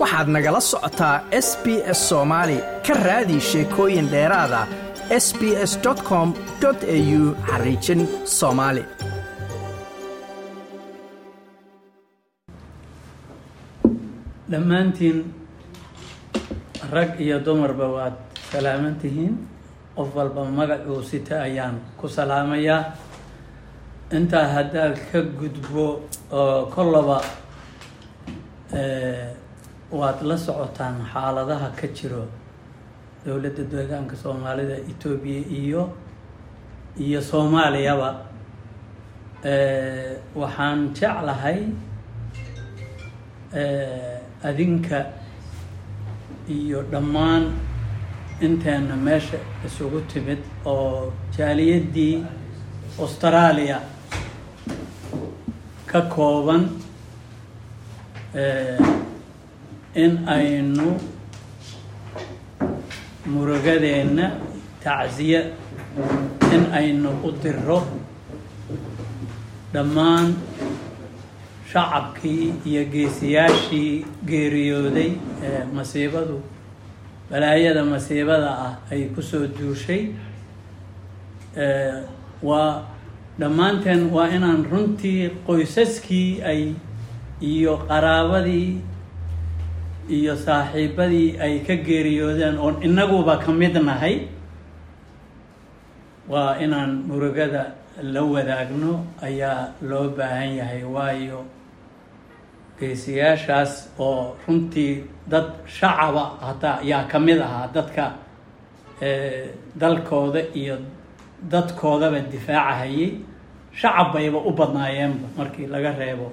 waxaad nagala socotaa s b s soomaali ka raadi sheekooyin dheeraada s b s com au xariijin soomaali dhammaantiin rag iyo dumarba waad salaaman tihiin. Qof walba magacuu sita ayaan ku salaamayaa. Intaa haddaad ka gudbo oo kollaba waad la socotaan xaaladaha ka jiro dowladda deegaanka soomaalida etoobiya iyo iyo soomaaliyaba. Waxaan jeclahay adinka iyo dhammaan inteena meesha isugu timid oo jaaliyaddii australia ka kooban in aynu murugadeenna tacsiye in aynu u diro dhammaan shacabkii iyo geesiyaashii geeriyooday ee masiibadu balaayada masiibada ah ay ku soo duushay. Waa dhammaanteen waa inaan runtii qoysaskii ay iyo qaraabadii iyo saaxiibadii ay ka geeriyoodeen oon inaguba ka mid nahay waa inaan murugada la wadaagno ayaa loo baahan yahay waayo geesiyaashaas oo runtii dad shacaba hataa yaa ka mid ahaa dadka dalkooda iyo dadkoodaba difaacahayay shacab bayba u badnaayeenba markii laga reebo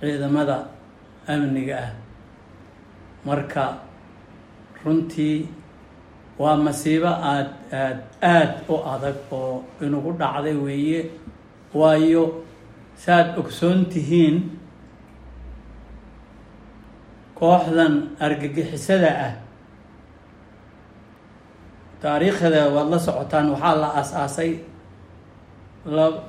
ciidamada amniga ah. Marka runtii waa masiibo aada aad aada u adag oo inagu dhacday weeye. Waayo saaad ogsoon tihiin kooxdan argagixisada ah. Taariikhda waad la socotaan waxaa la aas-aasay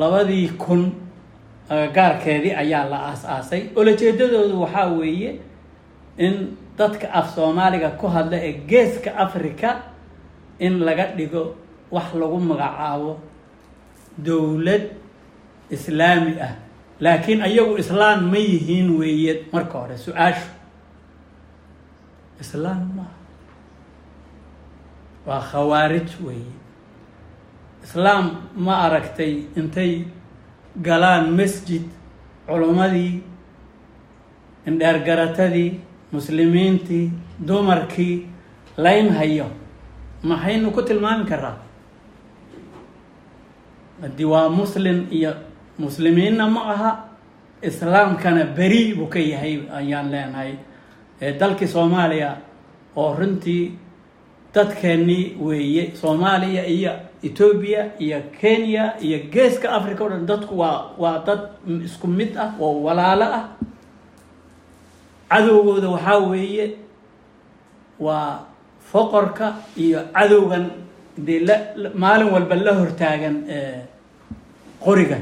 labadii kun agagaarkeedii ayaa la aas-aasay. Olajeedadoodu waxaa weeye in dadka af soomaaliga ku hadla ee geeska africa in laga dhigo wax lagu magacaabo dowlad islaami ah. Laakiin ayagu islaam ma yihiin weeye marka hore su'aashu. Islaam maaha waa khawaarij weeye. Islaam ma aragtay intay galaan masjid culummadii indheergaratadii muslimiintii dumarkii layn hayo. Maxaynu ku tilmaami karaa haddii waa muslim iyo muslimiinna ma aha islaamkana beri buu ka yahay ayaan leenahay. Dalkii soomaaliya oo runtii dadkeennii weeye soomaaliya iyo etoobiya iyo kenya iyo geeska africa o dhan dadku waa waa dad isku mid ah oo walaalo ah. Cadowgooda waxaa weeye waa foqorka iyo cadowgan dee la maalin walba la hortaagan qoriga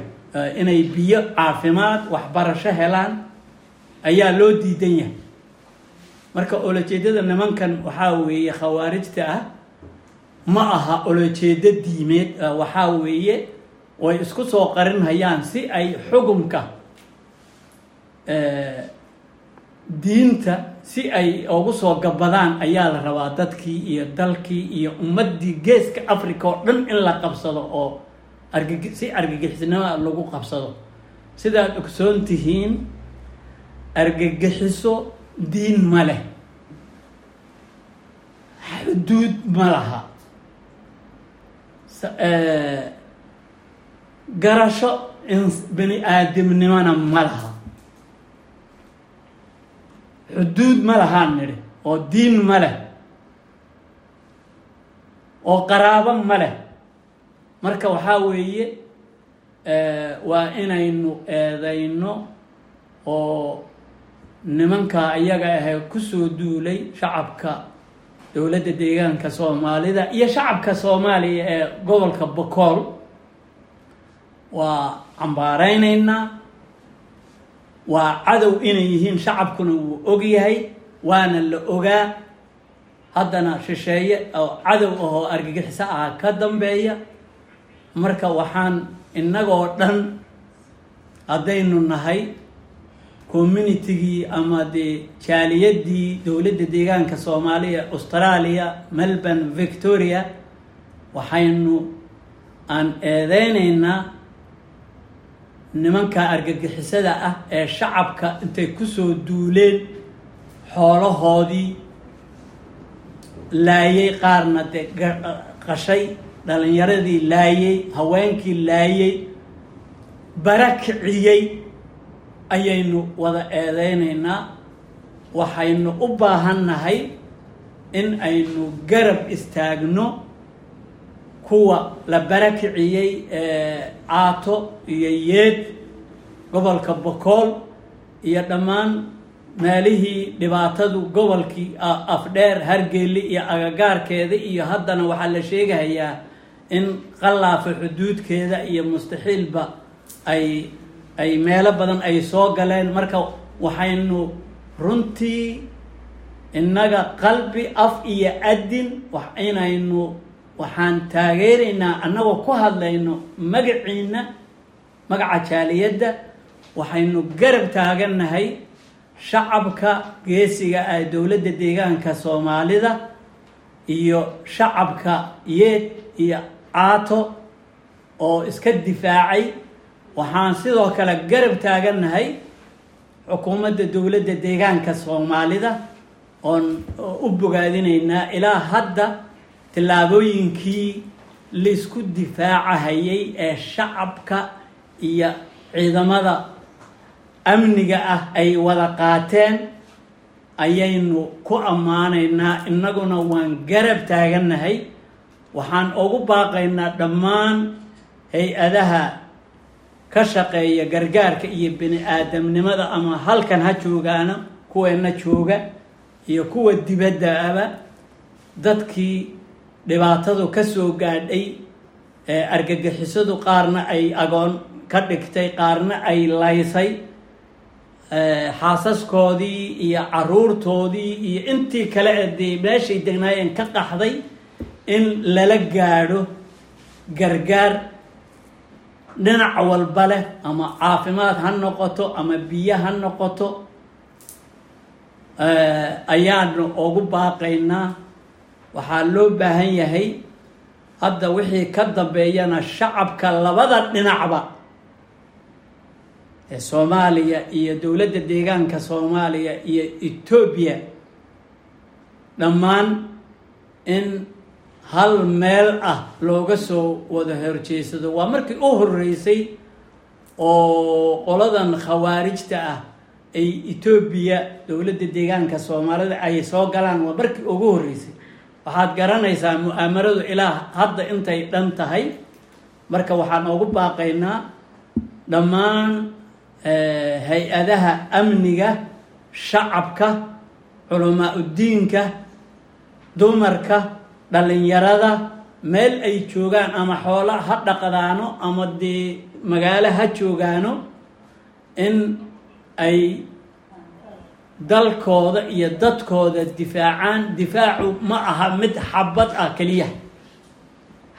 inay biyo caafimaad waxbarasho helaan ayaa loo diidan yahay marka olojeedada nimankan waxaa weeye khawaarijta ah ma aha olojeedo diimeed waxaa weeye way isku soo qarinhayaan si ay xugumka diinta si ay ugu soo gabadaan ayaa la rabaa dadkii iyo dalkii iyo ummaddii geeska africa oo dhan in la qabsado oo si argagixisnimoa lagu qabsado. Sidaad ogsoon tihiin argagixiso diin ma leh. Xuduud ma laha. Garasho bani aadamnimona ma laha. Xuduud ma lahaan nidhi. Oo diin ma leh. Oo qaraabo ma leh. Marka waxaa weeye waa inaynu eedayno oo nimanka iyaga ahee ku soo duulay shacabka dowladda deegaanka soomaalida iyo shacabka soomaaliya ee gobolka bokool waa cambaareyneynaa waa cadow inay yihiin shacabkuna wuu og yahay waana la ogaa. Haddana shisheeye oo cadow ahoo argagixiso ah ka dambeeya. Marka waxaan innagoo dhan haddaynu nahay communitigii ama dee jaaliyadii dowladda deegaanka soomaaliya australia melbourne victoria waxaynu aan eedeyneynaa nimanka argagixisada ah ee shacabka intay ku soo duuleen xoolahoodii laayay qaarna dee qashay dhalinyaradii laayay haweenkii laayay bara kiciyey ayaynu wada eedeyneynaa waxaynu u baahannahay in aynu garab istaagno kuwa la bara kiciyey caato iyo yeed gobolka bokool iyo dhammaan meelihii dhibaatadu gobolkii afdheer hargeli iyo agagaarkeeda iyo haddana waxaa la sheegahayaa in qallaafa xuduudkeeda iyo mustaxiilba ay ay meelo badan ay soo galeen. Marka waxaynu runtii innaga qalbi af iyo adin wax inaynu waxaan taageeraynaa annagoo ku hadlayno magaciina magaca jaaliyadda waxaynu garab taagannahay shacabka geesiga ah dowladda deegaanka soomaalida iyo shacabka yeed iyo caato oo iska difaacay waxaan sidoo kale garab taagannahay xukuumadda dowladda deegaanka soomaalida oon u bogaadinaynaa ilaa hadda tillaabooyinkii la isku difaacahayay ee shacabka iyo ciidamada amniga ah ay wada qaateen. Ayaynu ku ammaanaynaa innaguna waan garab taagannahay. Waxaan ugu baaqaynaa dhammaan hay'adaha ka shaqeeya gargaarka iyo bini aadamnimada ama halkan ha joogaano kuweena jooga iyo kuwa dibaddaaba dadkii dhibaatadu ka soo gaadhay ee argagixisadu qaarna ay agoon ka dhigtay qaarna ay laysay xaasaskoodii iyo caruurtoodii iyo intii kale ee dee meeshay degnaayeen ka qaxday in lala gaadho gargaar dhinac walba leh ama caafimaad ha noqoto ama biyo ha noqoto ayaanu ugu baaqaynaa. Waxaa loo baahan yahay hadda wixii ka dambeeyana shacabka labada dhinacba ee soomaaliya iyo dowladda deegaanka soomaaliya iyo etoobiya dhammaan in hal meel ah looga soo wada horjeysado waa markii u horeysay oo qoladan khawaarijta ah ay etoobiya dowladda deegaanka soomaalida ay soo galaan. Waa markii ugu horreysay. Waxaad garanaysaa mu'aamaradu ilaa hadda intay dhan tahay. Marka waxaan ugu baaqaynaa dhammaan hay'adaha amniga shacabka culamaa udiinka dumarka dhalinyarada meel ay joogaan ama xoola ha dhaqdaano ama dee magaalo ha joogaano in ay dalkooda iyo dadkooda difaacaan. Difaacu ma aha mid xabad ah keliya.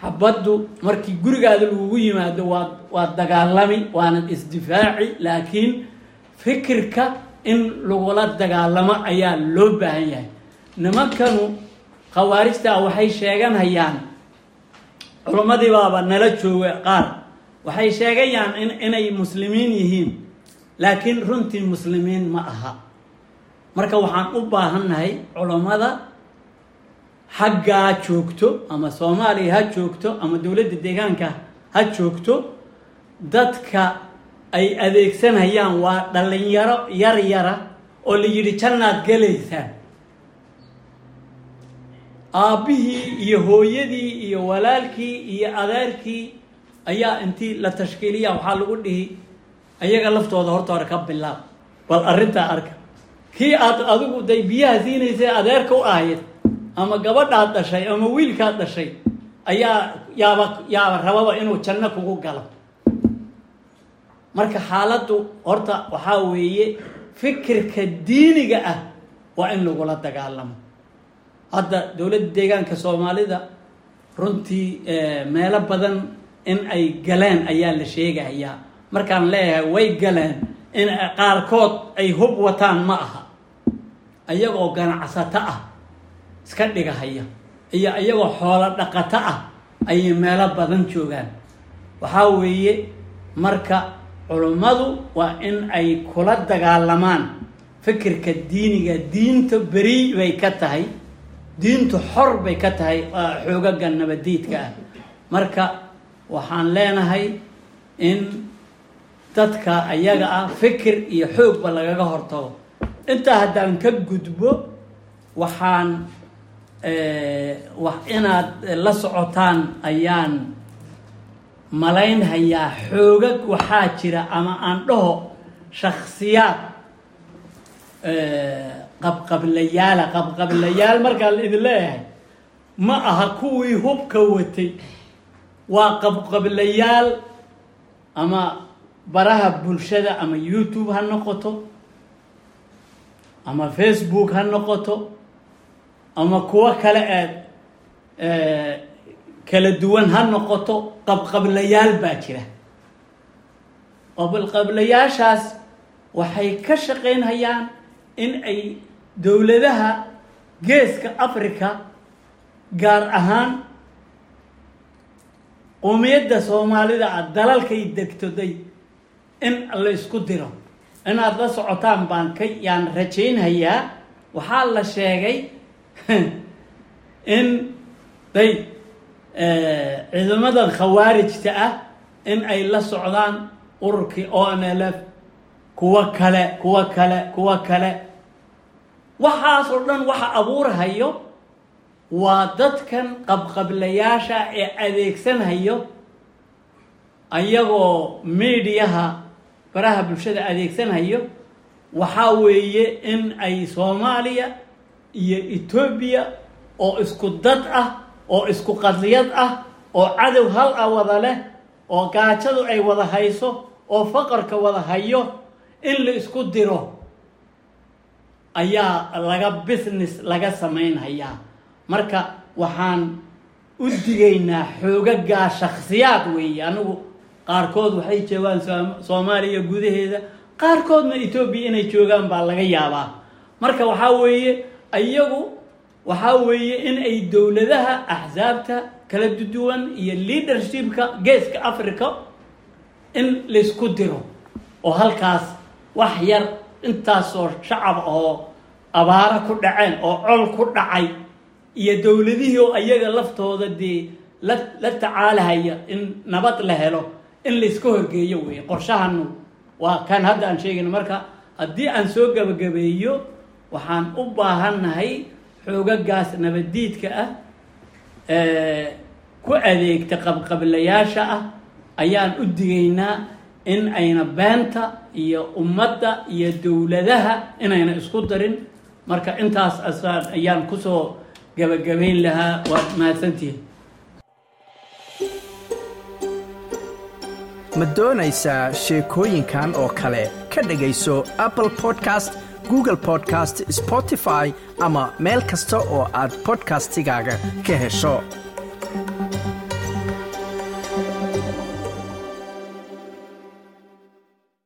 Xabaddu markii gurigaada lagugu yimaado waa waa dagaalami waanad isdifaaci laakiin fikirka in lagula dagaalamo ayaa loo baahan yahay. Nimankanu khawaarijta waxay sheeganhayaan culimmadii baaba nala jooga qaar. Waxay sheegayaan in inay muslimiin yihiin. Laakiin runtii muslimiin ma aha. Marka waxaan u baahannahay culammada xaggaa joogto ama soomaaliya ha joogto ama dowladda deegaanka ha joogto dadka ay adeegsanayaan waa dhalinyaro yar yara oo la yidhi jannaad gelaysaan aabbihii iyo hooyadii iyo walaalkii iyo adeerkii ayaa intii la tashkiiliya waxaa lagu dhihi ayaga laftooda horta hore ka bilaab. Bal arrintaa arka. Kii aad adigu day biyaha siinaysay adeerka u ahayd ama gabadhaad dhashay ama wiilkaad dhashay ayaa yaaba yaaba rababa inuu janno kugu galo. Marka xaaladdu horta waxaa weeye fikirka diiniga ah waa in lagula dagaalamo hadda dowladda deegaanka soomaalida runtii meelo badan in ay galeen ayaa la sheegayaa markaan leeyahay way galeen in qaarkood ay hub wataan ma aha. Iyagoo ganacsato ah iska dhigahaya. Iyo iyagoo xoolo dhaqato ah ayay meelo badan joogaan. Waxaa weeye marka culummadu waa in ay kula dagaalamaan fikirka diiniga. Diinta beri bay ka tahay diintu xor bay ka tahay xoogaga nabadiidka ah. Marka waxaan leenahay in dadka ayaga ah fikir iyo xoogba lagaga hortago. Intaa haddaan ka gudbo waxaan wax inaad la socotaan ayaan malaynhayaa xoogag waxaa jira ama aan dhaho shaksiyaad qabqablayaala qabqablayaal markaa idin leeyahay ma aha kuwii hubka watay. Waa qabqablayaal ama baraha bulshada ama youtube ha noqoto ama facebook ha noqoto ama kuwo kale eed kala duwan ha noqoto qabqablayaal baa jira. Qabqablayaashaas waxay ka shaqaynhayaan in ay dowladaha geeska africa gaar ahaan qowmiyadda soomaalida ah dalalkay degtoday in la isku diro. Inaad la socotaan baan ka yaan rajaynhayaa waxaa la sheegay in day ciidamadan khawaarijta ah in ay la socdaan ururkii o n l f kuwo kale kuwo kale kuwo kale waxaas oo dhan waxa abuurhayo waa dadkan qabqablayaasha ee adeegsanhayo ayagoo mediaha baraha bulshada adeegsanhayo. Waxaa weeye in ay soomaaliya iyo etoobiya oo isku dad ah oo isku qadiyad ah oo cadow hal ah wada leh oo gaajadu ay wada hayso oo faqarka wada hayo in la isku diro ayaa laga business laga samaynhayaa marka waxaan u digaynaa xoogagaa shaksiyaad weeye anigu qaarkood waxay joogaan soomaaliya gudaheeda qaarkoodna etoobiya inay joogaan baa laga yaabaa. Marka waxaa weeye iyagu waxaa weeye in ay dowladaha axsaabta kala duwan iyo leadershipka geeska africa in laysku diro oo halkaas wax yar intaasoo shacab oo abaaro ku dhaceen oo col ku dhacay iyo dowladihii oo ayaga laftooda dee la la tacaalahaya in nabad la helo in layska horgeeyo weeye qorshahanu waa kan hadda aan sheegayno. Marka haddii aan soo gabagabeeyo waxaan u baahannahay xoogagaas nabaddiidka ah ku adeegta qabqablayaasha ah. Ayaan u digaynaa in ayna beenta iyo ummadda iyo dowladaha inayna isku darin. Marka intaas asaan ayaan ku soo gabagabayn lahaa waad mahadsantihin ma doonaysaa sheekooyinkan oo kale? Ka dhegayso apple podcast google podcast spotify ama meel kasta oo aad podcastigaaga ka hesho